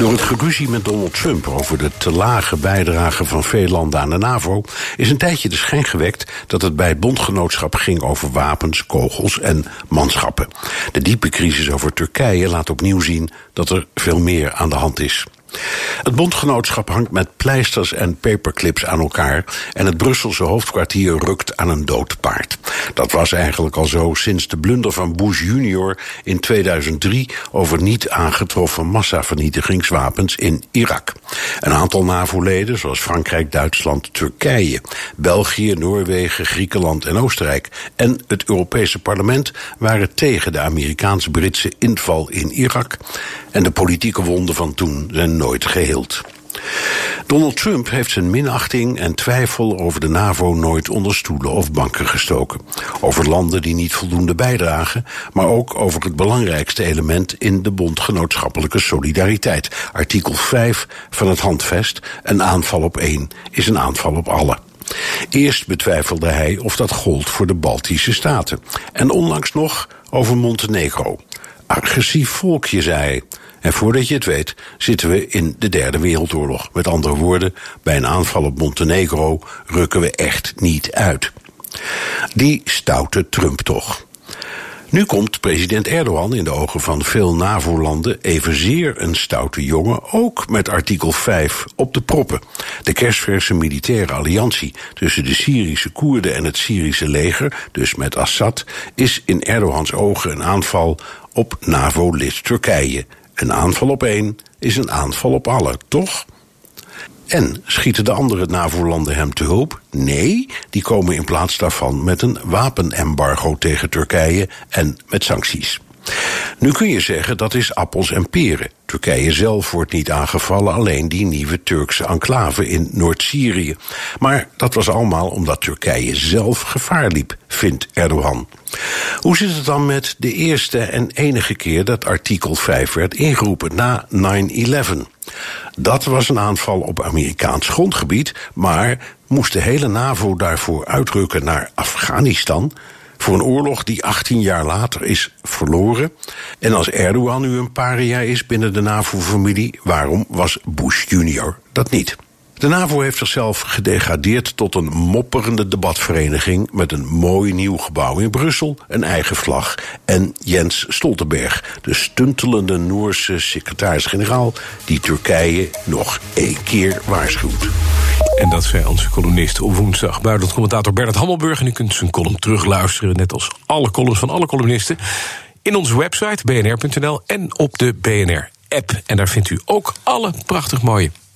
Door het geruzie met Donald Trump over de te lage bijdrage van veel landen aan de NAVO is een tijdje de schijn gewekt dat het bij het bondgenootschap ging over wapens, kogels en manschappen. De diepe crisis over Turkije laat opnieuw zien dat er veel meer aan de hand is. Het bondgenootschap hangt met pleisters en paperclips aan elkaar en het Brusselse hoofdkwartier rukt aan een dood paard. Dat was eigenlijk al zo sinds de blunder van Bush junior in 2003 over niet aangetroffen massavernietigingswapens in Irak. Een aantal NAVO-leden, zoals Frankrijk, Duitsland, Turkije, België, Noorwegen, Griekenland en Oostenrijk en het Europese parlement waren tegen de Amerikaans-Britse inval in Irak en de politieke wonden van toen zijn nooit geheeld. Donald Trump heeft zijn minachting en twijfel over de NAVO nooit onder stoelen of banken gestoken. Over landen die niet voldoende bijdragen, maar ook over het belangrijkste element in de bondgenootschappelijke solidariteit. Artikel 5 van het handvest: een aanval op één is een aanval op alle. Eerst betwijfelde hij of dat gold voor de Baltische Staten. En onlangs nog over Montenegro. Agressief volkje, zei. En voordat je het weet, zitten we in de Derde Wereldoorlog. Met andere woorden, bij een aanval op Montenegro rukken we echt niet uit. Die stoute Trump toch. Nu komt president Erdogan in de ogen van veel NAVO-landen evenzeer een stoute jongen, ook met artikel 5 op de proppen. De kerstverse militaire alliantie tussen de Syrische Koerden en het Syrische leger, dus met Assad, is in Erdogans ogen een aanval op NAVO-lid Turkije. Een aanval op één is een aanval op alle, toch? En schieten de andere NAVO-landen hem te hulp? Nee, die komen in plaats daarvan met een wapenembargo tegen Turkije en met sancties. Nu kun je zeggen dat is appels en peren. Turkije zelf wordt niet aangevallen, alleen die nieuwe Turkse enclave in Noord-Syrië. Maar dat was allemaal omdat Turkije zelf gevaar liep, vindt Erdogan. Hoe zit het dan met de eerste en enige keer dat artikel 5 werd ingeroepen na 9-11? Dat was een aanval op Amerikaans grondgebied, maar moest de hele NAVO daarvoor uitrukken naar Afghanistan? Voor een oorlog die 18 jaar later is verloren. En als Erdogan nu een paria is binnen de NAVO-familie, waarom was Bush junior dat niet? De NAVO heeft zichzelf gedegradeerd tot een mopperende debatvereniging met een mooi nieuw gebouw in Brussel, een eigen vlag en Jens Stoltenberg, de stuntelende Noorse secretaris-generaal die Turkije nog één keer waarschuwt. En dat zei onze columnist op woensdag. Buitenland commentator Bernard Hammelburg. En u kunt zijn column terugluisteren, net als alle columns van alle columnisten. In onze website bnr.nl en op de BNR-app. En daar vindt u ook alle prachtig mooie